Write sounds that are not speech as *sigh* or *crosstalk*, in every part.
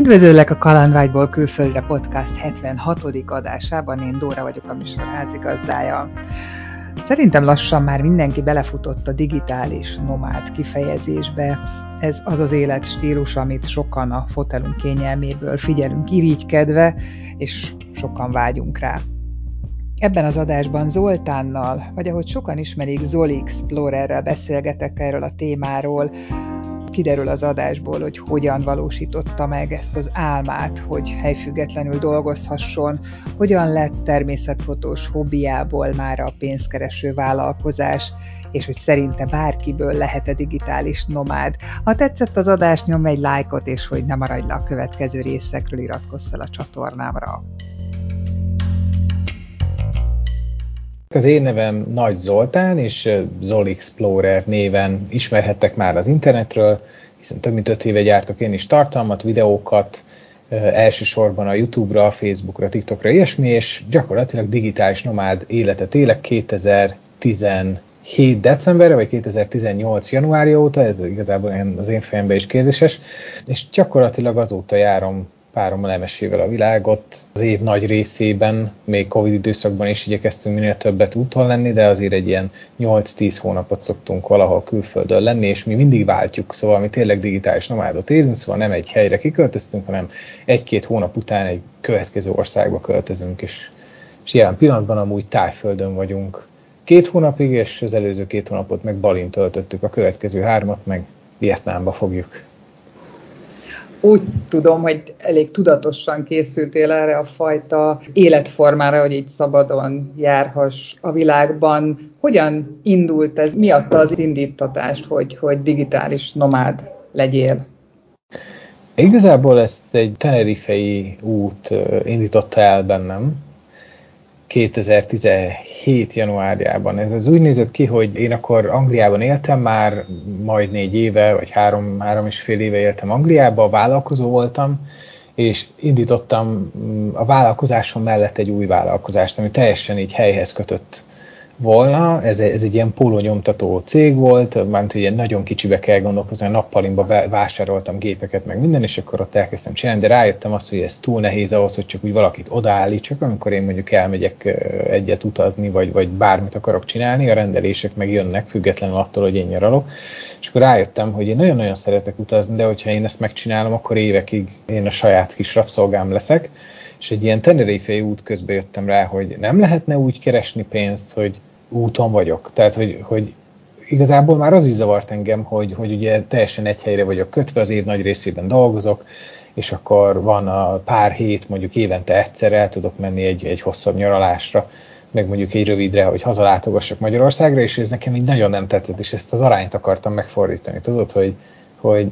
Üdvözöllek a Kalandvágyból külföldre podcast 76. adásában, én Dóra vagyok a műsor házigazdája. Szerintem lassan már mindenki belefutott a digitális nomád kifejezésbe. Ez az az életstílus, amit sokan a fotelunk kényelméből figyelünk irigykedve, és sokan vágyunk rá. Ebben az adásban Zoltánnal, vagy ahogy sokan ismerik, Zoli Explorerrel beszélgetek erről a témáról, kiderül az adásból, hogy hogyan valósította meg ezt az álmát, hogy helyfüggetlenül dolgozhasson, hogyan lett természetfotós hobbiából már a pénzkereső vállalkozás, és hogy szerinte bárkiből lehet-e digitális nomád. Ha tetszett az adás, nyomj egy lájkot, és hogy ne maradj le a következő részekről, iratkozz fel a csatornámra. Az én nevem Nagy Zoltán, és Zol Explorer néven ismerhettek már az internetről, hiszen több mint öt éve gyártok én is tartalmat, videókat, elsősorban a YouTube-ra, Facebook-ra, TikTokra, ilyesmi, és gyakorlatilag digitális nomád életet élek 2017 decemberre, vagy 2018 januárja óta, ez igazából az én fejemben is kérdéses, és gyakorlatilag azóta járom párommal emesével a világot. Az év nagy részében, még Covid időszakban is igyekeztünk minél többet úton lenni, de azért egy ilyen 8-10 hónapot szoktunk valahol külföldön lenni, és mi mindig váltjuk, szóval mi tényleg digitális nomádot élünk, szóval nem egy helyre kiköltöztünk, hanem egy-két hónap után egy következő országba költözünk, és, és jelen pillanatban amúgy tájföldön vagyunk. Két hónapig, és az előző két hónapot meg Balin töltöttük, a következő hármat meg Vietnámba fogjuk úgy tudom, hogy elég tudatosan készültél erre a fajta életformára, hogy így szabadon járhass a világban. Hogyan indult ez? Mi adta az indítatást, hogy, hogy digitális nomád legyél? Igazából ezt egy tenerifei út indította el bennem, 2017. januárjában. Ez úgy nézett ki, hogy én akkor Angliában éltem már, majd négy éve, vagy három, három és fél éve éltem Angliában, vállalkozó voltam, és indítottam a vállalkozásom mellett egy új vállalkozást, ami teljesen így helyhez kötött volna. Ez, ez egy ilyen pólónyomtató cég volt, mert ilyen nagyon kicsibe kell gondolkozni, a nappalimba vásároltam gépeket, meg minden, és akkor ott elkezdtem csinálni, de rájöttem azt, hogy ez túl nehéz ahhoz, hogy csak úgy valakit odaállítsak, amikor én mondjuk elmegyek egyet utazni, vagy, vagy bármit akarok csinálni, a rendelések meg jönnek, függetlenül attól, hogy én nyaralok. És akkor rájöttem, hogy én nagyon-nagyon szeretek utazni, de hogyha én ezt megcsinálom, akkor évekig én a saját kis rabszolgám leszek, és egy ilyen tenerife út közben jöttem rá, hogy nem lehetne úgy keresni pénzt, hogy úton vagyok. Tehát, hogy, hogy igazából már az is zavart engem, hogy, hogy ugye teljesen egy helyre vagyok kötve, az év nagy részében dolgozok, és akkor van a pár hét, mondjuk évente egyszer el tudok menni egy, egy hosszabb nyaralásra, meg mondjuk egy rövidre, hogy hazalátogassak Magyarországra, és ez nekem így nagyon nem tetszett, és ezt az arányt akartam megfordítani. Tudod, hogy, hogy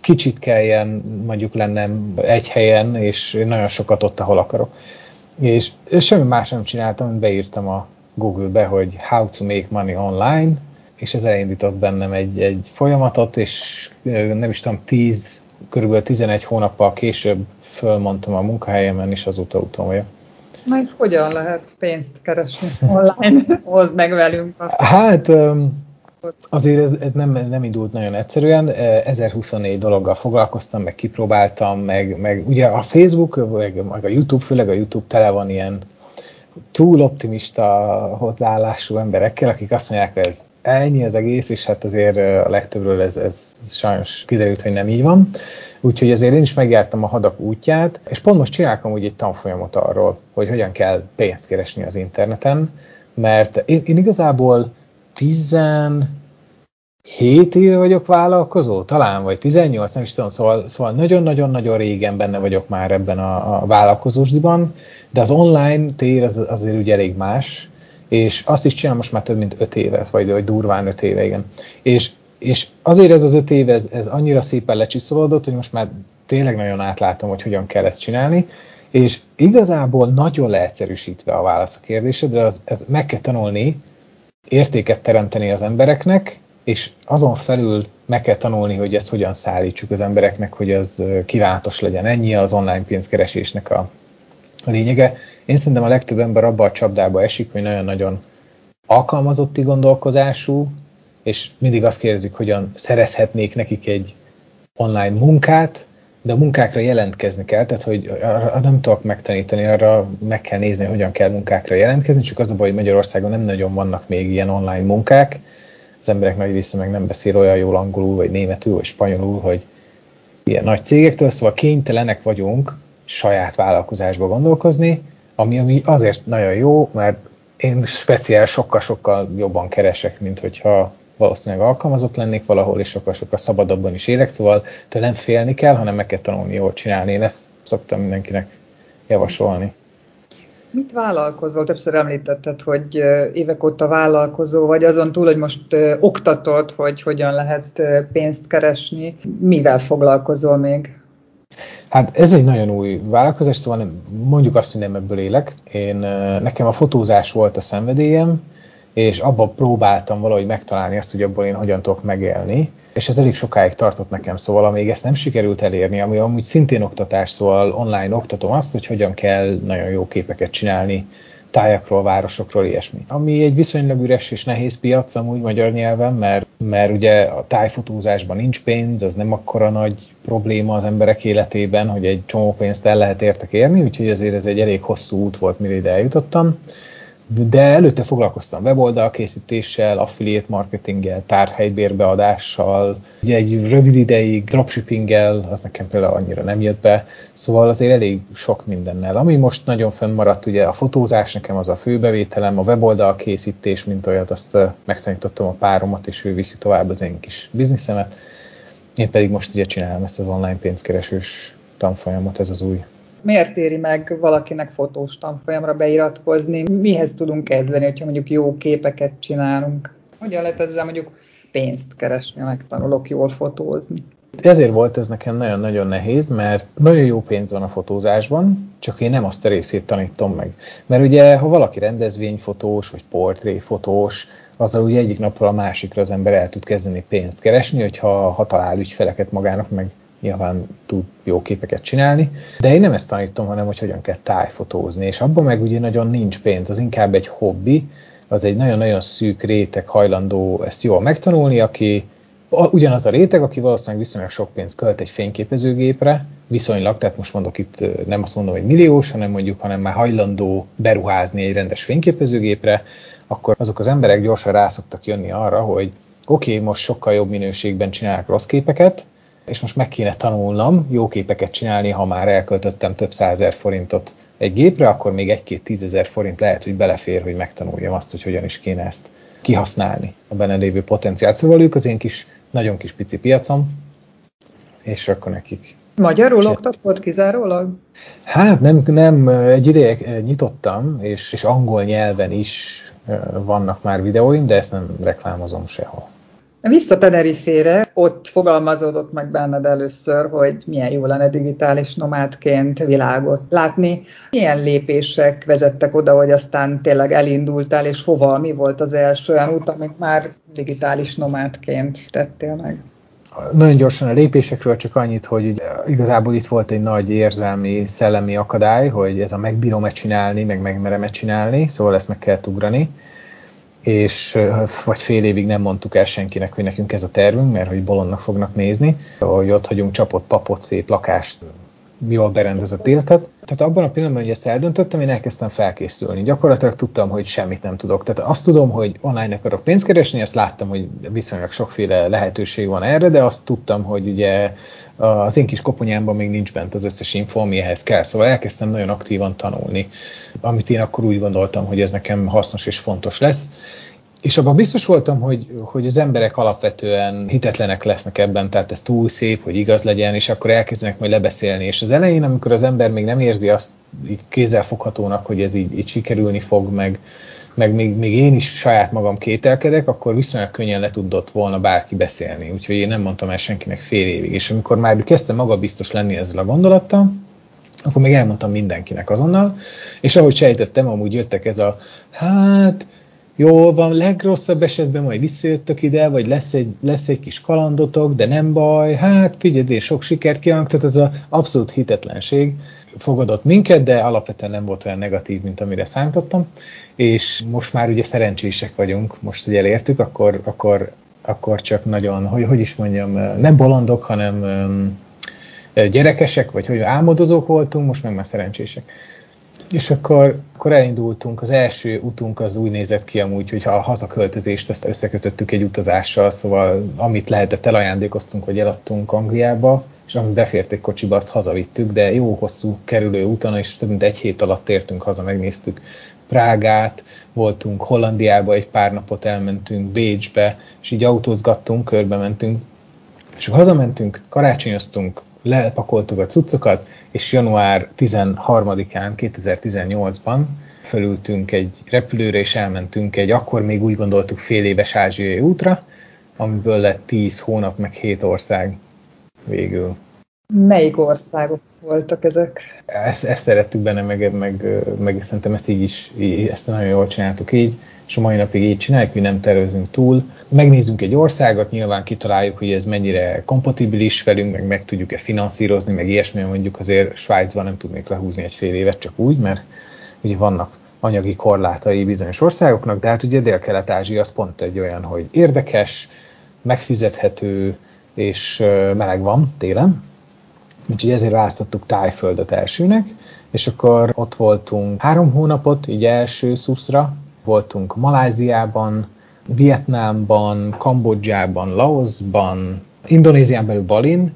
kicsit kelljen mondjuk lennem egy helyen, és nagyon sokat ott, ahol akarok. És, semmi más nem csináltam, beírtam a Google-be, hogy how to make money online, és ez elindított bennem egy, egy folyamatot, és nem is tudom, 10, körülbelül 11 hónappal később fölmondtam a munkahelyemen, és azóta úton vagyok. Na és hogyan lehet pénzt keresni online? *laughs* Hozd meg velünk. Hát azért ez, ez nem, nem indult nagyon egyszerűen. 1024 dologgal foglalkoztam, meg kipróbáltam, meg, meg ugye a Facebook, meg, meg a YouTube, főleg a YouTube tele van ilyen túl optimista hozzáállású emberekkel, akik azt mondják, hogy ez ennyi az egész, és hát azért a legtöbbről ez, ez sajnos kiderült, hogy nem így van. Úgyhogy azért én is megjártam a hadak útját, és pont most csináltam úgy egy tanfolyamot arról, hogy hogyan kell pénzt keresni az interneten, mert én, én igazából 17 éve vagyok vállalkozó, talán, vagy 18, nem is tudom, szóval, szóval nagyon-nagyon-nagyon régen benne vagyok már ebben a, a vállalkozósdiban, de az online tér az, azért ugye elég más, és azt is csinálom most már több mint öt éve, vagy, vagy durván öt éve, igen. És, és azért ez az öt év, ez, ez annyira szépen lecsiszolódott, hogy most már tényleg nagyon átlátom, hogy hogyan kell ezt csinálni, és igazából nagyon leegyszerűsítve a válasz a kérdésedre, az, ez meg kell tanulni, értéket teremteni az embereknek, és azon felül meg kell tanulni, hogy ezt hogyan szállítsuk az embereknek, hogy az kívánatos legyen. Ennyi az online pénzkeresésnek a, lényege. Én szerintem a legtöbb ember abba a csapdába esik, hogy nagyon-nagyon alkalmazotti gondolkozású, és mindig azt kérdezik, hogyan szerezhetnék nekik egy online munkát, de a munkákra jelentkezni kell, tehát hogy arra nem tudok megtanítani, arra meg kell nézni, hogyan kell munkákra jelentkezni, csak az a baj, hogy Magyarországon nem nagyon vannak még ilyen online munkák, az emberek nagy része meg nem beszél olyan jól angolul, vagy németül, vagy spanyolul, hogy ilyen nagy cégektől, szóval kénytelenek vagyunk saját vállalkozásba gondolkozni, ami, ami azért nagyon jó, mert én speciál sokkal-sokkal jobban keresek, mint hogyha valószínűleg alkalmazott lennék valahol, és sokkal-sokkal szabadabban is élek, szóval tőlem félni kell, hanem meg kell tanulni jól csinálni. Én ezt szoktam mindenkinek javasolni. Mit vállalkozol? Többször említetted, hogy évek óta vállalkozó vagy, azon túl, hogy most oktatod, hogy hogyan lehet pénzt keresni. Mivel foglalkozol még? Hát ez egy nagyon új vállalkozás, szóval mondjuk azt, hogy nem ebből élek. Én, nekem a fotózás volt a szenvedélyem, és abban próbáltam valahogy megtalálni azt, hogy abból én hogyan tudok megélni, és ez elég sokáig tartott nekem, szóval amíg ezt nem sikerült elérni, ami amúgy szintén oktatás, szóval online oktatom azt, hogy hogyan kell nagyon jó képeket csinálni tájakról, városokról, ilyesmi. Ami egy viszonylag üres és nehéz piac amúgy magyar nyelven, mert, mert ugye a tájfotózásban nincs pénz, az nem akkora nagy probléma az emberek életében, hogy egy csomó pénzt el lehet értek érni, úgyhogy azért ez egy elég hosszú út volt, mire ide eljutottam de előtte foglalkoztam weboldal készítéssel, affiliate marketinggel, tárhelybérbeadással, ugye egy rövid ideig dropshippinggel, az nekem például annyira nem jött be, szóval azért elég sok mindennel. Ami most nagyon fönnmaradt, ugye a fotózás nekem az a főbevételem, a weboldal készítés, mint olyat, azt megtanítottam a páromat, és ő viszi tovább az én kis bizniszemet. Én pedig most ugye csinálom ezt az online pénzkeresős tanfolyamot, ez az új miért éri meg valakinek fotós tanfolyamra beiratkozni? Mihez tudunk kezdeni, hogyha mondjuk jó képeket csinálunk? Hogyan lehet ezzel mondjuk pénzt keresni, megtanulok jól fotózni? Ezért volt ez nekem nagyon-nagyon nehéz, mert nagyon jó pénz van a fotózásban, csak én nem azt a részét tanítom meg. Mert ugye, ha valaki rendezvényfotós, vagy portréfotós, azzal ugye egyik napról a másikra az ember el tud kezdeni pénzt keresni, hogyha ha talál ügyfeleket magának, meg nyilván tud jó képeket csinálni, de én nem ezt tanítom, hanem hogy hogyan kell tájfotózni, és abban meg ugye nagyon nincs pénz, az inkább egy hobbi, az egy nagyon-nagyon szűk réteg hajlandó ezt jól megtanulni, aki ugyanaz a réteg, aki valószínűleg viszonylag sok pénzt költ egy fényképezőgépre, viszonylag, tehát most mondok itt nem azt mondom, hogy milliós, hanem mondjuk, hanem már hajlandó beruházni egy rendes fényképezőgépre, akkor azok az emberek gyorsan rászoktak jönni arra, hogy oké, okay, most sokkal jobb minőségben csinálják rossz képeket, és most meg kéne tanulnom jó képeket csinálni, ha már elköltöttem több százer forintot egy gépre, akkor még egy-két tízezer forint lehet, hogy belefér, hogy megtanuljam azt, hogy hogyan is kéne ezt kihasználni a benne lévő potenciált. Szóval ők az én kis, nagyon kis pici piacom, és akkor nekik. Magyarul oktatod kizárólag? Hát nem, nem, egy ideje nyitottam, és, és angol nyelven is vannak már videóim, de ezt nem reklámozom sehol. Vissza Tenerifére, ott fogalmazódott meg benned először, hogy milyen jó lenne digitális nomádként világot látni. Milyen lépések vezettek oda, hogy aztán tényleg elindultál, és hova, mi volt az első olyan út, amit már digitális nomádként tettél meg? Nagyon gyorsan a lépésekről csak annyit, hogy igazából itt volt egy nagy érzelmi, szellemi akadály, hogy ez a megbírom-e csinálni, meg megmerem-e csinálni, szóval ezt meg kell ugrani és vagy fél évig nem mondtuk el senkinek, hogy nekünk ez a tervünk, mert hogy bolondnak fognak nézni, hogy ott hagyunk csapott, papot, szép lakást, jól berendezett életet. Tehát abban a pillanatban, hogy ezt eldöntöttem, én elkezdtem felkészülni. Gyakorlatilag tudtam, hogy semmit nem tudok. Tehát azt tudom, hogy online akarok pénzt keresni, azt láttam, hogy viszonylag sokféle lehetőség van erre, de azt tudtam, hogy ugye az én kis koponyámban még nincs bent az összes info, ami ehhez kell. Szóval elkezdtem nagyon aktívan tanulni, amit én akkor úgy gondoltam, hogy ez nekem hasznos és fontos lesz. És abban biztos voltam, hogy, hogy az emberek alapvetően hitetlenek lesznek ebben, tehát ez túl szép, hogy igaz legyen, és akkor elkezdenek majd lebeszélni. És az elején, amikor az ember még nem érzi azt így kézzelfoghatónak, hogy ez így, így sikerülni fog, meg, meg még, még én is saját magam kételkedek, akkor viszonylag könnyen le tudott volna bárki beszélni. Úgyhogy én nem mondtam el senkinek fél évig. És amikor már kezdtem magabiztos lenni ezzel a gondolattal, akkor még elmondtam mindenkinek azonnal, és ahogy sejtettem, amúgy jöttek ez a, hát Jó van, legrosszabb esetben majd visszajöttök ide, vagy lesz egy, lesz egy kis kalandotok, de nem baj, hát figyelj, sok sikert kívánok, tehát ez az abszolút hitetlenség fogadott minket, de alapvetően nem volt olyan negatív, mint amire számítottam, és most már ugye szerencsések vagyunk, most, hogy elértük, akkor, akkor, akkor csak nagyon, hogy, hogy is mondjam, nem bolondok, hanem gyerekesek, vagy hogy álmodozók voltunk, most meg már szerencsések. És akkor, akkor elindultunk, az első utunk az úgy nézett ki amúgy, hogy a hazaköltözést ezt összekötöttük egy utazással, szóval amit lehetett elajándékoztunk, vagy eladtunk Angliába, és amit befért egy kocsiba, azt hazavittük, de jó hosszú kerülő úton, és több mint egy hét alatt értünk haza, megnéztük Prágát, voltunk Hollandiába egy pár napot, elmentünk Bécsbe, és így autózgattunk, körbe mentünk, és hazamentünk, karácsonyoztunk, lepakoltuk a cuccokat, és január 13-án 2018-ban fölültünk egy repülőre, és elmentünk egy, akkor még úgy gondoltuk fél éves ázsiai útra, amiből lett 10 hónap, meg 7 ország végül. Melyik országok voltak ezek? Ezt, ezt szerettük benne, meg, meg, meg szerintem ezt így is, így, ezt nagyon jól csináltuk így, és a mai napig így csináljuk, hogy nem tervezünk túl. Megnézzünk egy országot, nyilván kitaláljuk, hogy ez mennyire kompatibilis velünk, meg meg tudjuk-e finanszírozni, meg ilyesmi, mondjuk azért Svájcban nem tudnék lehúzni egy fél évet csak úgy, mert ugye vannak anyagi korlátai bizonyos országoknak, de hát ugye Dél-Kelet-Ázsia az pont egy olyan, hogy érdekes, megfizethető, és meleg van télen, úgyhogy ezért választottuk Tájföldet elsőnek, és akkor ott voltunk három hónapot, így első szuszra, voltunk Maláziában, Vietnámban, Kambodzsában, Laosban, Indonézián belül Balin.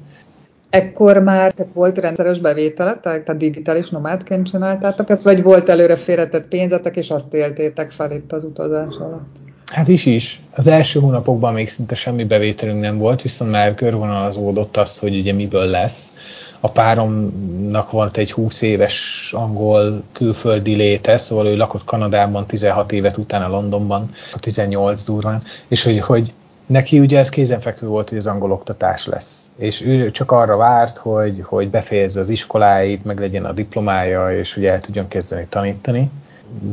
Ekkor már volt rendszeres bevételetek, tehát digitális nomádként csináltátok ezt, vagy volt előre félretett pénzetek, és azt éltétek fel itt az utazás alatt? Hát is is. Az első hónapokban még szinte semmi bevételünk nem volt, viszont már körvonalazódott az, hogy ugye miből lesz a páromnak volt egy 20 éves angol külföldi léte, szóval ő lakott Kanadában 16 évet utána Londonban, a 18 durván, és hogy, hogy neki ugye ez kézenfekvő volt, hogy az angol oktatás lesz. És ő csak arra várt, hogy, hogy befejezze az iskoláit, meg legyen a diplomája, és hogy el tudjon kezdeni tanítani.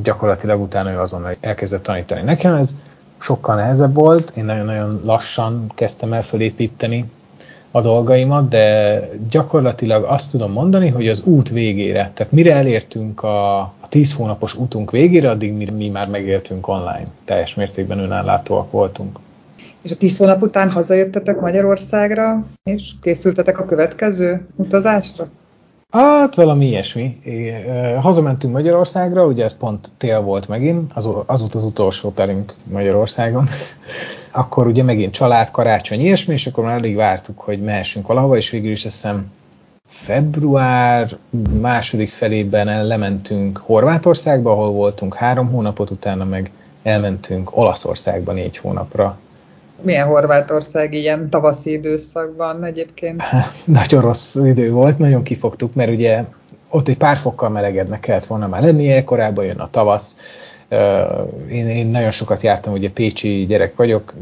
Gyakorlatilag utána ő azon elkezdett tanítani. Nekem ez sokkal nehezebb volt, én nagyon-nagyon lassan kezdtem el fölépíteni a dolgaimat, de gyakorlatilag azt tudom mondani, hogy az út végére, tehát mire elértünk a, a 10 hónapos útunk végére, addig mi, mi már megéltünk online. Teljes mértékben önállátóak voltunk. És a 10 hónap után hazajöttetek Magyarországra, és készültetek a következő utazásra? Hát valami ilyesmi. Hazamentünk Magyarországra, ugye ez pont tél volt megint, az, az volt az utolsó perünk Magyarországon. Akkor ugye megint család, karácsony, ilyesmi, és akkor már elég vártuk, hogy mehessünk valahova, és végül is hiszem február második felében lementünk Horvátországba, ahol voltunk három hónapot, utána meg elmentünk Olaszországba négy hónapra. Milyen Horvátország ilyen tavaszi időszakban egyébként? *laughs* nagyon rossz idő volt, nagyon kifogtuk, mert ugye ott egy pár fokkal melegednek kellett volna már lennie, korábban jön a tavasz, én, én nagyon sokat jártam, ugye pécsi gyerek vagyok,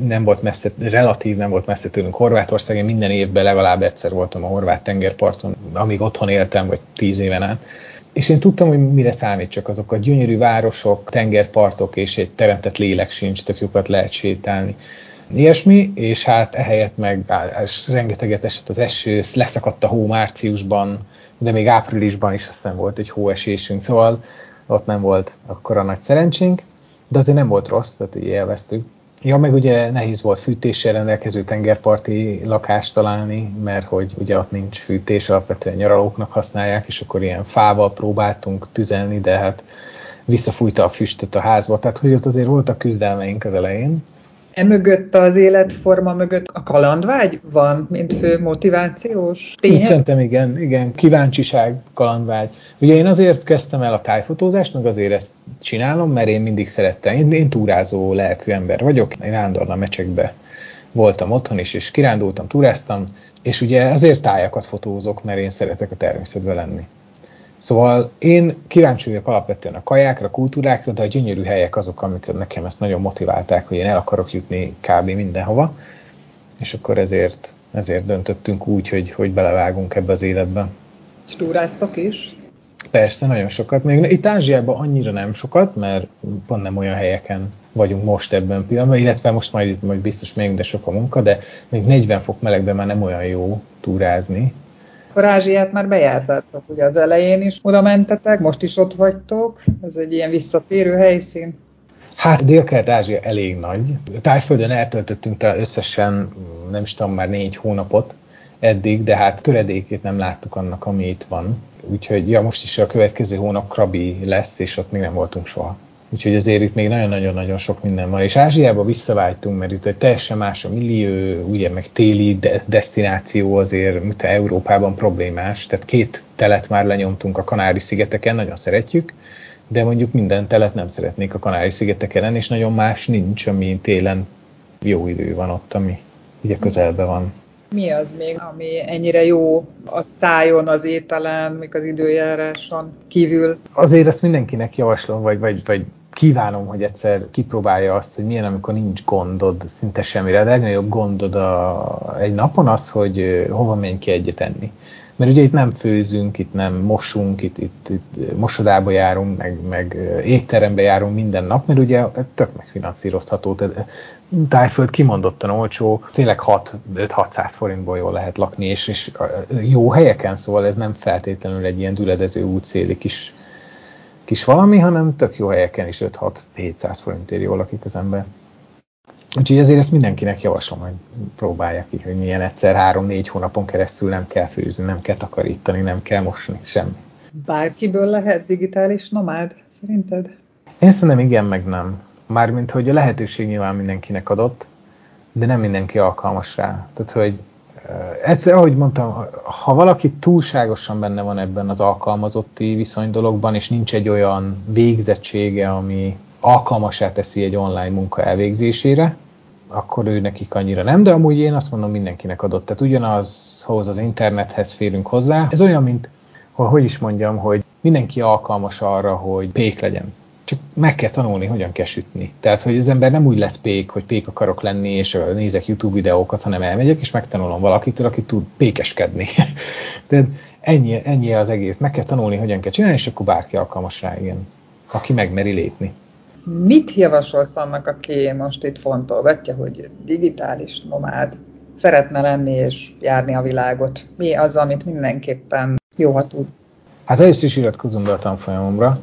nem volt messze, relatív nem volt messze tőlünk Horvátország, én minden évben legalább egyszer voltam a horvát tengerparton, amíg otthon éltem, vagy tíz éven át. És én tudtam, hogy mire számít csak azok a gyönyörű városok, tengerpartok, és egy teremtett lélek sincs, tök jókat lehet sétálni ilyesmi, és hát ehelyett meg és rengeteget esett az eső, leszakadt a hó márciusban, de még áprilisban is azt hiszem volt egy hóesésünk, szóval ott nem volt akkora nagy szerencsénk, de azért nem volt rossz, tehát így élveztük. Ja, meg ugye nehéz volt fűtéssel rendelkező tengerparti lakást találni, mert hogy ugye ott nincs fűtés, alapvetően nyaralóknak használják, és akkor ilyen fával próbáltunk tüzelni, de hát visszafújta a füstöt a házba, tehát hogy ott azért voltak küzdelmeink az elején. Emögött az életforma mögött a kalandvágy van, mint fő motivációs tényező? Szerintem igen, igen, kíváncsiság, kalandvágy. Ugye én azért kezdtem el a tájfotózást, meg azért ezt csinálom, mert én mindig szerettem. Én, én túrázó lelkű ember vagyok, én állandóan a mecsekbe voltam otthon is, és kirándultam, túráztam, és ugye azért tájakat fotózok, mert én szeretek a természetben lenni. Szóval én kíváncsi vagyok alapvetően a kajákra, a kultúrákra, de a gyönyörű helyek azok, amik nekem ezt nagyon motiválták, hogy én el akarok jutni kb. mindenhova, és akkor ezért, ezért döntöttünk úgy, hogy, hogy belevágunk ebbe az életbe. És túráztok is? Persze, nagyon sokat. Még itt Ázsiában annyira nem sokat, mert pont nem olyan helyeken vagyunk most ebben pillanatban, illetve most majd, majd biztos még, de sok a munka, de még 40 fok melegben már nem olyan jó túrázni, akkor Ázsiát már bejártátok, ugye az elején is oda mentetek, most is ott vagytok, ez egy ilyen visszatérő helyszín. Hát Dél-Kelet-Ázsia elég nagy. Tájföldön eltöltöttünk összesen, nem is tudom, már négy hónapot, eddig, de hát töredékét nem láttuk annak, ami itt van. Úgyhogy ja, most is a következő hónap Krabi lesz, és ott még nem voltunk soha. Úgyhogy azért itt még nagyon-nagyon-nagyon sok minden van. És Ázsiába visszavágytunk, mert itt egy teljesen más a millió, ugye meg téli de- destináció azért, mint Európában problémás. Tehát két telet már lenyomtunk a Kanári-szigeteken, nagyon szeretjük, de mondjuk minden telet nem szeretnék a Kanári-szigeteken, és nagyon más nincs, ami télen jó idő van ott, ami ugye közelben van. Mi az még, ami ennyire jó a tájon, az ételen, még az időjáráson kívül? Azért ezt mindenkinek javaslom, vagy, vagy, vagy kívánom, hogy egyszer kipróbálja azt, hogy milyen, amikor nincs gondod szinte semmire. A legnagyobb gondod a, egy napon az, hogy hova menj ki egyet enni. Mert ugye itt nem főzünk, itt nem mosunk, itt, itt, itt mosodába járunk, meg, meg étterembe járunk minden nap, mert ugye tök megfinanszírozható. Tájföld kimondottan olcsó, tényleg 6-600 forintból jól lehet lakni, és, és jó helyeken, szóval ez nem feltétlenül egy ilyen düledező útszéli kis kis valami, hanem tök jó helyeken is 5-6-700 forintért jól lakik az ember. Úgyhogy azért ezt mindenkinek javaslom, hogy próbálják ki, hogy milyen egyszer 3-4 hónapon keresztül nem kell főzni, nem kell takarítani, nem kell mosni, semmi. Bárkiből lehet digitális nomád, szerinted? Én szerintem igen, meg nem. Mármint, hogy a lehetőség nyilván mindenkinek adott, de nem mindenki alkalmas rá. Tehát, hogy egyszer, ahogy mondtam, ha valaki túlságosan benne van ebben az alkalmazotti viszony dologban, és nincs egy olyan végzettsége, ami alkalmasá teszi egy online munka elvégzésére, akkor ő nekik annyira nem, de amúgy én azt mondom mindenkinek adott. Tehát ugyanazhoz az internethez férünk hozzá. Ez olyan, mint, hogy is mondjam, hogy mindenki alkalmas arra, hogy pék legyen csak meg kell tanulni, hogyan kell sütni. Tehát, hogy az ember nem úgy lesz pék, hogy pék akarok lenni, és nézek YouTube videókat, hanem elmegyek, és megtanulom valakitől, aki tud pékeskedni. *laughs* De ennyi, ennyi az egész. Meg kell tanulni, hogyan kell csinálni, és akkor bárki alkalmas rá, igen. Aki megmeri lépni. Mit javasolsz annak, aki most itt fontolgatja, hogy digitális nomád, szeretne lenni és járni a világot? Mi az, amit mindenképpen jó, ha tud? Hát először is iratkozom be a tanfolyamomra,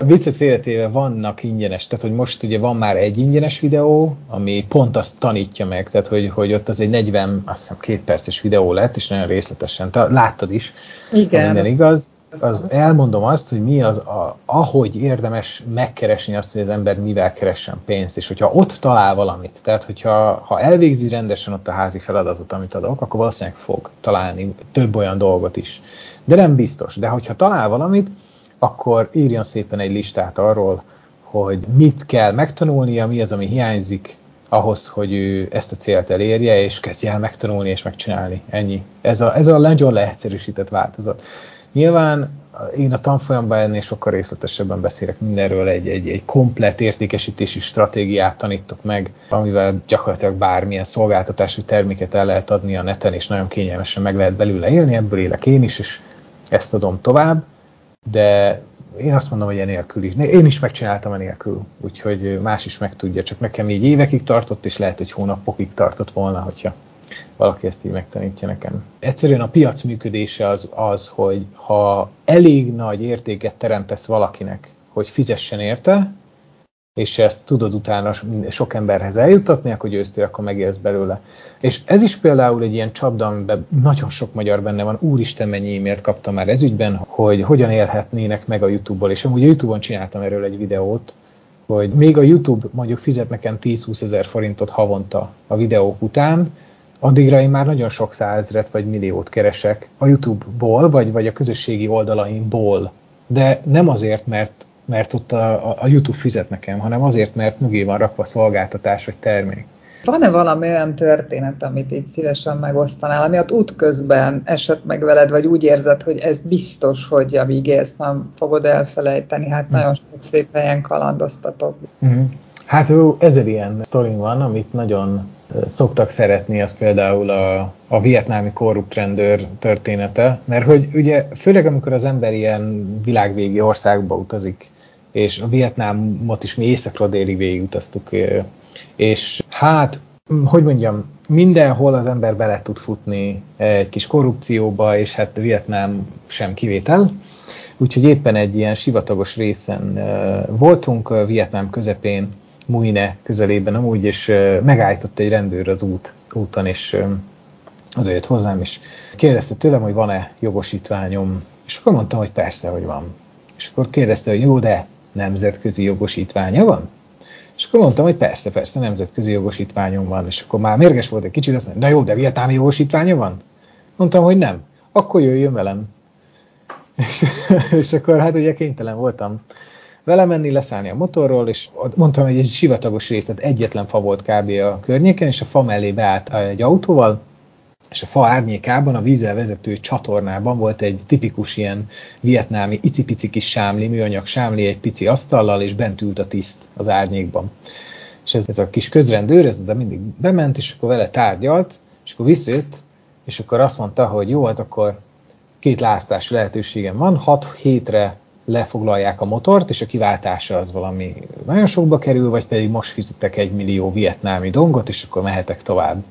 a viccet félretéve vannak ingyenes, tehát hogy most ugye van már egy ingyenes videó, ami pont azt tanítja meg, tehát hogy, hogy ott az egy 40, azt hiszem két perces videó lett, és nagyon részletesen, te láttad is, Igen. minden igaz. Az elmondom azt, hogy mi az, a, ahogy érdemes megkeresni azt, hogy az ember mivel keressen pénzt, és hogyha ott talál valamit, tehát hogyha ha elvégzi rendesen ott a házi feladatot, amit adok, akkor valószínűleg fog találni több olyan dolgot is. De nem biztos. De hogyha talál valamit, akkor írjon szépen egy listát arról, hogy mit kell megtanulnia, mi az, ami hiányzik ahhoz, hogy ő ezt a célt elérje, és kezdje el megtanulni és megcsinálni. Ennyi. Ez a, ez a nagyon leegyszerűsített változat. Nyilván én a tanfolyamban ennél sokkal részletesebben beszélek mindenről, egy, egy, egy komplet értékesítési stratégiát tanítok meg, amivel gyakorlatilag bármilyen szolgáltatású terméket el lehet adni a neten, és nagyon kényelmesen meg lehet belőle élni, ebből élek én is, és ezt adom tovább de én azt mondom, hogy enélkül is. Én is megcsináltam enélkül, úgyhogy más is meg tudja, csak nekem így évekig tartott, és lehet, hogy hónapokig tartott volna, hogyha valaki ezt így megtanítja nekem. Egyszerűen a piac működése az az, hogy ha elég nagy értéket teremtesz valakinek, hogy fizessen érte, és ezt tudod utána sok emberhez eljuttatni, akkor győztél, akkor megélsz belőle. És ez is például egy ilyen csapda, amiben nagyon sok magyar benne van, úristen mennyi e-mailt kaptam már ez ügyben, hogy hogyan élhetnének meg a YouTube-ból, és amúgy a YouTube-on csináltam erről egy videót, hogy még a YouTube mondjuk fizet nekem 10-20 ezer forintot havonta a videók után, addigra én már nagyon sok százret vagy milliót keresek a YouTube-ból, vagy, vagy a közösségi oldalaimból. De nem azért, mert mert ott a, a YouTube fizet nekem, hanem azért, mert mögé van rakva szolgáltatás vagy termék. Van-e valami olyan történet, amit így szívesen megosztanál, ami ott útközben esett meg veled, vagy úgy érzed, hogy ez biztos, hogy amíg élsz, nem fogod elfelejteni? Hát mm. nagyon sok szép helyen kalandoztatok. Mm. Hát ezer ilyen sztorin van, amit nagyon szoktak szeretni, az például a, a vietnámi korrupt rendőr története, mert hogy ugye főleg amikor az ember ilyen világvégi országba utazik, és a Vietnámot is mi északra délig végigutaztuk, és hát, hogy mondjam, mindenhol az ember bele tud futni egy kis korrupcióba, és hát Vietnám sem kivétel. Úgyhogy éppen egy ilyen sivatagos részen voltunk, Vietnám közepén, Muine közelében amúgy, és megállított egy rendőr az út, úton, és oda jött hozzám, és kérdezte tőlem, hogy van-e jogosítványom, és akkor mondtam, hogy persze, hogy van. És akkor kérdezte, hogy jó, de nemzetközi jogosítványa van? És akkor mondtam, hogy persze, persze, nemzetközi jogosítványom van. És akkor már mérges volt egy kicsit, azt mondta, na jó, de vietnámi jogosítványa van? Mondtam, hogy nem. Akkor jöjjön velem. *laughs* És, és akkor hát ugye kénytelen voltam vele menni, leszállni a motorról, és mondtam, hogy egy sivatagos rész, tehát egyetlen fa volt kb. a környéken, és a fa mellé beállt egy autóval, és a fa árnyékában, a vízzel vezető csatornában volt egy tipikus ilyen vietnámi icipici kis sámli, műanyag sámli, egy pici asztallal, és bent ült a tiszt az árnyékban. És ez, ez a kis közrendőr, ez oda mindig bement, és akkor vele tárgyalt, és akkor visszajött, és akkor azt mondta, hogy jó, hát akkor két láztási lehetőségem van, 6 hétre lefoglalják a motort, és a kiváltása az valami nagyon sokba kerül, vagy pedig most fizetek egy millió vietnámi dongot, és akkor mehetek tovább.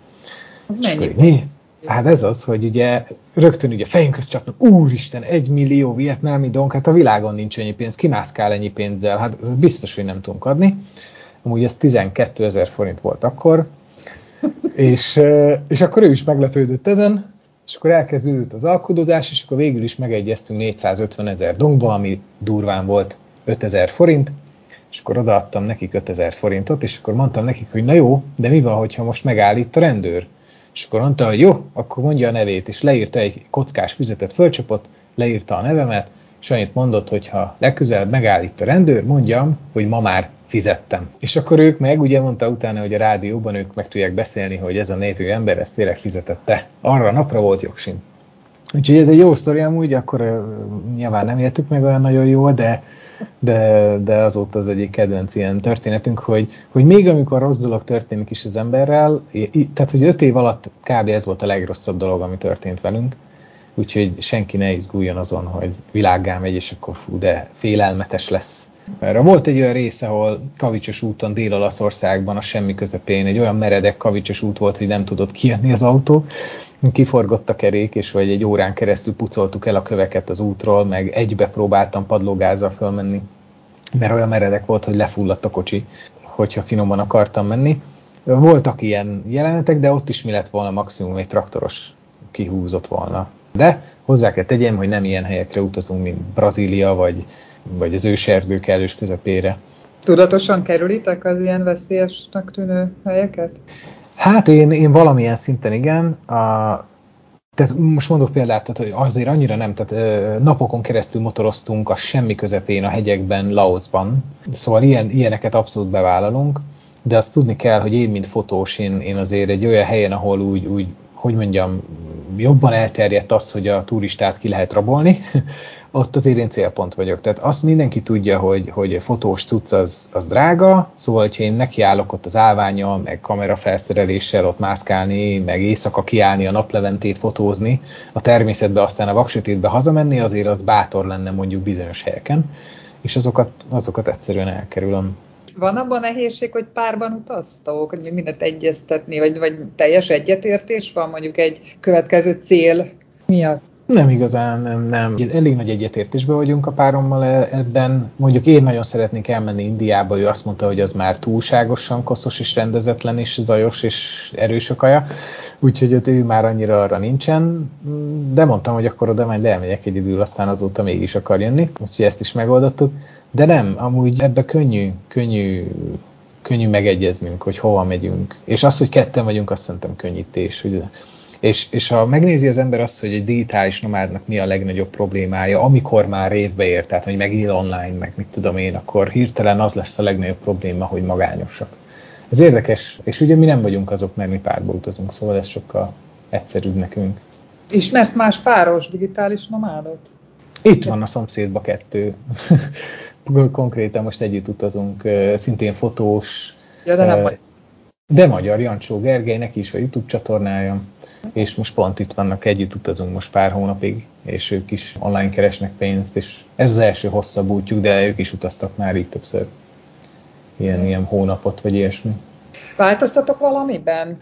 Mennyi? mi? Hát ez az, hogy ugye rögtön ugye fejünk közt csapnak, úristen, egy millió vietnámi dong, hát a világon nincs ennyi pénz, kimászkál ennyi pénzzel, hát biztos, hogy nem tudunk adni. Amúgy ez 12 ezer forint volt akkor, és, és akkor ő is meglepődött ezen, és akkor elkezdődött az alkudozás, és akkor végül is megegyeztünk 450 ezer dongba, ami durván volt 5000 forint, és akkor odaadtam nekik 5000 forintot, és akkor mondtam nekik, hogy na jó, de mi van, hogyha most megállít a rendőr? És akkor mondta, hogy jó, akkor mondja a nevét, és leírta egy kockás füzetet, fölcsapott, leírta a nevemet, és annyit mondott, hogy ha legközelebb megállít a rendőr, mondjam, hogy ma már fizettem. És akkor ők meg, ugye mondta utána, hogy a rádióban ők meg tudják beszélni, hogy ez a névű ember ezt tényleg fizetette. Arra a napra volt jogsim. Úgyhogy ez egy jó sztori amúgy, akkor nyilván nem éltük meg olyan nagyon jól, de, de, de azóta az egyik kedvenc ilyen történetünk, hogy, hogy még amikor rossz dolog történik is az emberrel, tehát hogy öt év alatt kb. ez volt a legrosszabb dolog, ami történt velünk, úgyhogy senki ne izguljon azon, hogy világgá megy, és akkor fú, de félelmetes lesz mert volt egy olyan rész, ahol kavicsos úton Dél-Olaszországban, a semmi közepén, egy olyan meredek kavicsos út volt, hogy nem tudott kijönni az autó, kiforgott a kerék, és vagy egy órán keresztül pucoltuk el a köveket az útról, meg egybe próbáltam padlógázzal fölmenni, mert olyan meredek volt, hogy lefulladt a kocsi, hogyha finoman akartam menni. Voltak ilyen jelenetek, de ott is mi lett volna maximum egy traktoros kihúzott volna. De hozzá kell tegyem, hogy nem ilyen helyekre utazunk, mint Brazília, vagy, vagy az őserdők elős közepére. Tudatosan kerülitek az ilyen veszélyesnek tűnő helyeket? Hát én, én valamilyen szinten igen. A, tehát most mondok példát, tehát, hogy azért annyira nem, tehát ö, napokon keresztül motoroztunk a semmi közepén, a hegyekben, Laosban. Szóval ilyen, ilyeneket abszolút bevállalunk, de azt tudni kell, hogy én, mint fotós, én, én azért egy olyan helyen, ahol úgy, úgy hogy mondjam, jobban elterjedt az, hogy a turistát ki lehet rabolni, *laughs* ott azért én célpont vagyok. Tehát azt mindenki tudja, hogy, hogy fotós cucc az, az drága, szóval, hogyha én nekiállok ott az állványa, meg kamerafelszereléssel ott mászkálni, meg éjszaka kiállni, a napleventét fotózni, a természetbe, aztán a vaksötétbe hazamenni, azért az bátor lenne mondjuk bizonyos helyeken, és azokat, azokat egyszerűen elkerülöm. Van abban nehézség, hogy párban utaztok, hogy mindent egyeztetni, vagy, vagy teljes egyetértés van mondjuk egy következő cél miatt? Nem igazán, nem, nem. Elég nagy egyetértésben vagyunk a párommal e- ebben. Mondjuk én nagyon szeretnék elmenni Indiába, ő azt mondta, hogy az már túlságosan koszos és rendezetlen és zajos és erős a kaja, úgyhogy ő már annyira arra nincsen, de mondtam, hogy akkor oda majd elmegyek egy idő, aztán azóta mégis akar jönni, úgyhogy ezt is megoldottuk. De nem, amúgy ebbe könnyű, könnyű, könnyű megegyeznünk, hogy hova megyünk. És az, hogy ketten vagyunk, azt szerintem könnyítés. Hogy és, és ha megnézi az ember azt, hogy egy digitális nomádnak mi a legnagyobb problémája, amikor már révbe ér, tehát hogy megél online, meg mit tudom én, akkor hirtelen az lesz a legnagyobb probléma, hogy magányosak. Ez érdekes, és ugye mi nem vagyunk azok, mert mi párba utazunk, szóval ez sokkal egyszerűbb nekünk. Ismersz más páros digitális nomádot? Itt van a szomszédba kettő. *laughs* Konkrétan most együtt utazunk, szintén fotós. Ja, de nem vagy. De magyar, Jancsó Gergely, neki is a YouTube csatornája és most pont itt vannak, együtt utazunk most pár hónapig, és ők is online keresnek pénzt, és ez az első hosszabb útjuk, de ők is utaztak már így többször. Ilyen, ilyen hónapot, vagy ilyesmi. Változtatok valamiben?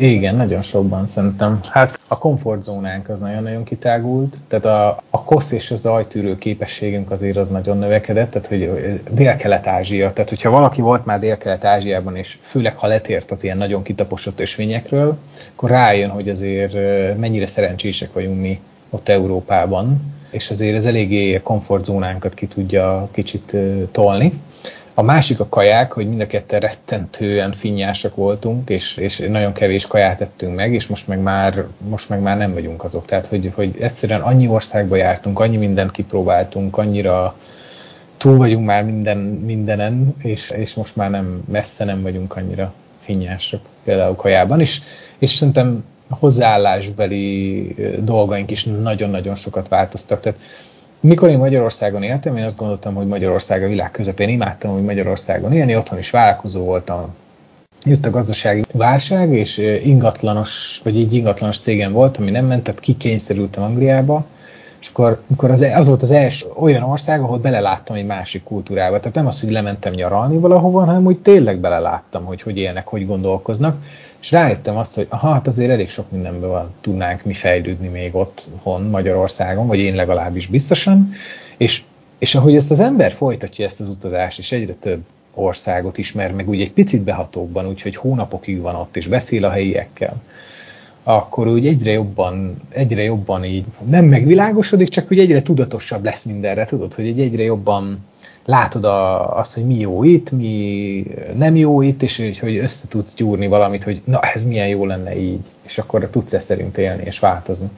Igen, nagyon sokban szerintem. Hát a komfortzónánk az nagyon-nagyon kitágult, tehát a, a kosz és a zajtűrő képességünk azért az nagyon növekedett, tehát hogy Dél-Kelet-Ázsia, tehát hogyha valaki volt már Dél-Kelet-Ázsiában, és főleg ha letért az ilyen nagyon kitaposott ösvényekről, akkor rájön, hogy azért mennyire szerencsések vagyunk mi ott Európában, és azért ez eléggé komfortzónánkat ki tudja kicsit tolni. A másik a kaják, hogy mind a ketten rettentően finnyásak voltunk, és, és nagyon kevés kaját ettünk meg, és most meg már, most meg már nem vagyunk azok. Tehát, hogy, hogy egyszerűen annyi országba jártunk, annyi mindent kipróbáltunk, annyira túl vagyunk már minden, mindenen, és, és most már nem messze nem vagyunk annyira finnyásak például kajában, és, és szerintem hozzáállásbeli dolgaink is nagyon-nagyon sokat változtak. Tehát mikor én Magyarországon éltem, én azt gondoltam, hogy Magyarország a világ közepén, imádtam, hogy Magyarországon élni, otthon is vállalkozó voltam, jött a gazdasági válság, és ingatlanos, vagy így ingatlanos cégem volt, ami nem ment, tehát kikényszerültem Angliába, és akkor, akkor az, az volt az első olyan ország, ahol beleláttam egy másik kultúrába. Tehát nem az, hogy lementem nyaralni valahova, hanem hogy tényleg beleláttam, hogy hogy élnek, hogy gondolkoznak. És rájöttem azt, hogy aha, hát azért elég sok mindenben van, tudnánk mi fejlődni még otthon Magyarországon, vagy én legalábbis biztosan. És, és ahogy ezt az ember folytatja ezt az utazást, és egyre több országot ismer, meg úgy egy picit behatókban, úgyhogy hónapokig van ott, és beszél a helyiekkel, akkor úgy egyre jobban, egyre jobban így nem megvilágosodik, csak úgy egyre tudatosabb lesz mindenre, tudod, hogy egy egyre jobban látod a, azt, hogy mi jó itt, mi nem jó itt, és hogy, hogy össze tudsz gyúrni valamit, hogy na, ez milyen jó lenne így, és akkor tudsz ezt szerint élni és változni.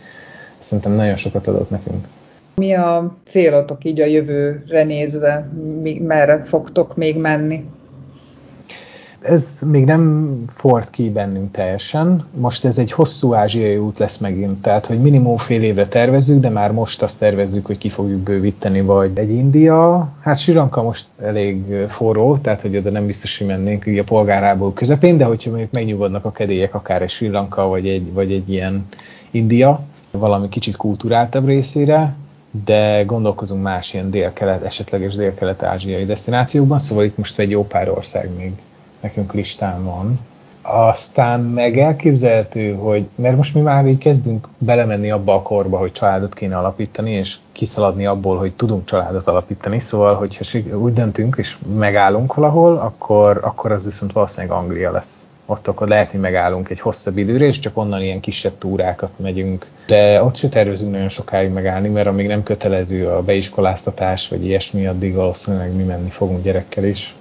Szerintem nagyon sokat adott nekünk. Mi a célotok így a jövőre nézve? Merre fogtok még menni? Ez még nem ford ki bennünk teljesen. Most ez egy hosszú ázsiai út lesz megint, tehát hogy minimum fél évre tervezzük, de már most azt tervezzük, hogy ki fogjuk bővíteni, vagy egy India. Hát Sri Lanka most elég forró, tehát hogy oda nem biztos, hogy mennénk így a polgárából közepén, de hogyha mondjuk megnyugodnak a kedélyek, akár egy Lanka, vagy egy, vagy egy ilyen India, valami kicsit kulturáltabb részére, de gondolkozunk más ilyen dél-kelet, esetleges dél-kelet-ázsiai destinációkban, szóval itt most egy jó pár ország még nekünk listán van. Aztán meg elképzelhető, hogy, mert most mi már így kezdünk belemenni abba a korba, hogy családot kéne alapítani, és kiszaladni abból, hogy tudunk családot alapítani, szóval, hogyha úgy döntünk, és megállunk valahol, akkor, akkor az viszont valószínűleg Anglia lesz. Ott akkor lehet, hogy megállunk egy hosszabb időre, és csak onnan ilyen kisebb túrákat megyünk. De ott se tervezünk nagyon sokáig megállni, mert amíg nem kötelező a beiskoláztatás, vagy ilyesmi, addig valószínűleg mi menni fogunk gyerekkel is.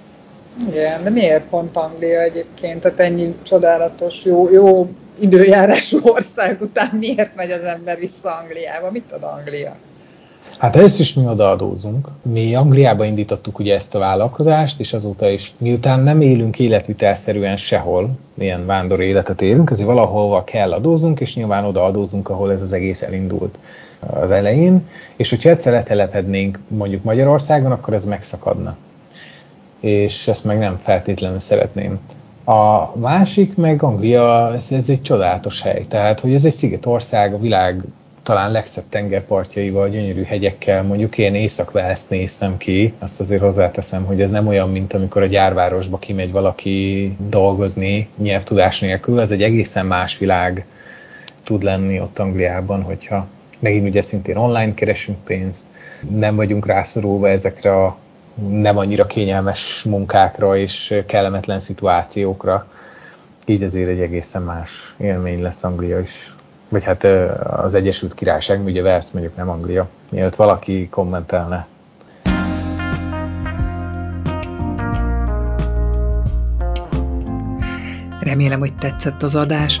Igen, de miért pont Anglia egyébként? Tehát ennyi csodálatos, jó, jó időjárású ország után miért megy az ember vissza Angliába? Mit ad Anglia? Hát ezt is mi odaadózunk. Mi Angliába indítottuk ugye ezt a vállalkozást, és azóta is, miután nem élünk életvitelszerűen sehol, ilyen vándor életet élünk, ezért valahol kell adóznunk, és nyilván odaadózunk, ahol ez az egész elindult az elején, és hogyha egyszer letelepednénk mondjuk Magyarországon, akkor ez megszakadna és ezt meg nem feltétlenül szeretném. A másik meg Anglia, ez, ez egy csodálatos hely, tehát hogy ez egy szigetország, a világ talán legszebb tengerpartjaival, gyönyörű hegyekkel, mondjuk én észak néztem ki, azt azért hozzáteszem, hogy ez nem olyan, mint amikor a gyárvárosba kimegy valaki dolgozni nyelvtudás nélkül, ez egy egészen más világ tud lenni ott Angliában, hogyha megint ugye szintén online keresünk pénzt, nem vagyunk rászorulva ezekre a nem annyira kényelmes munkákra és kellemetlen szituációkra. Így azért egy egészen más élmény lesz Anglia is. Vagy hát az Egyesült Királyság, ugye Wales mondjuk nem Anglia, mielőtt valaki kommentelne. Remélem, hogy tetszett az adás.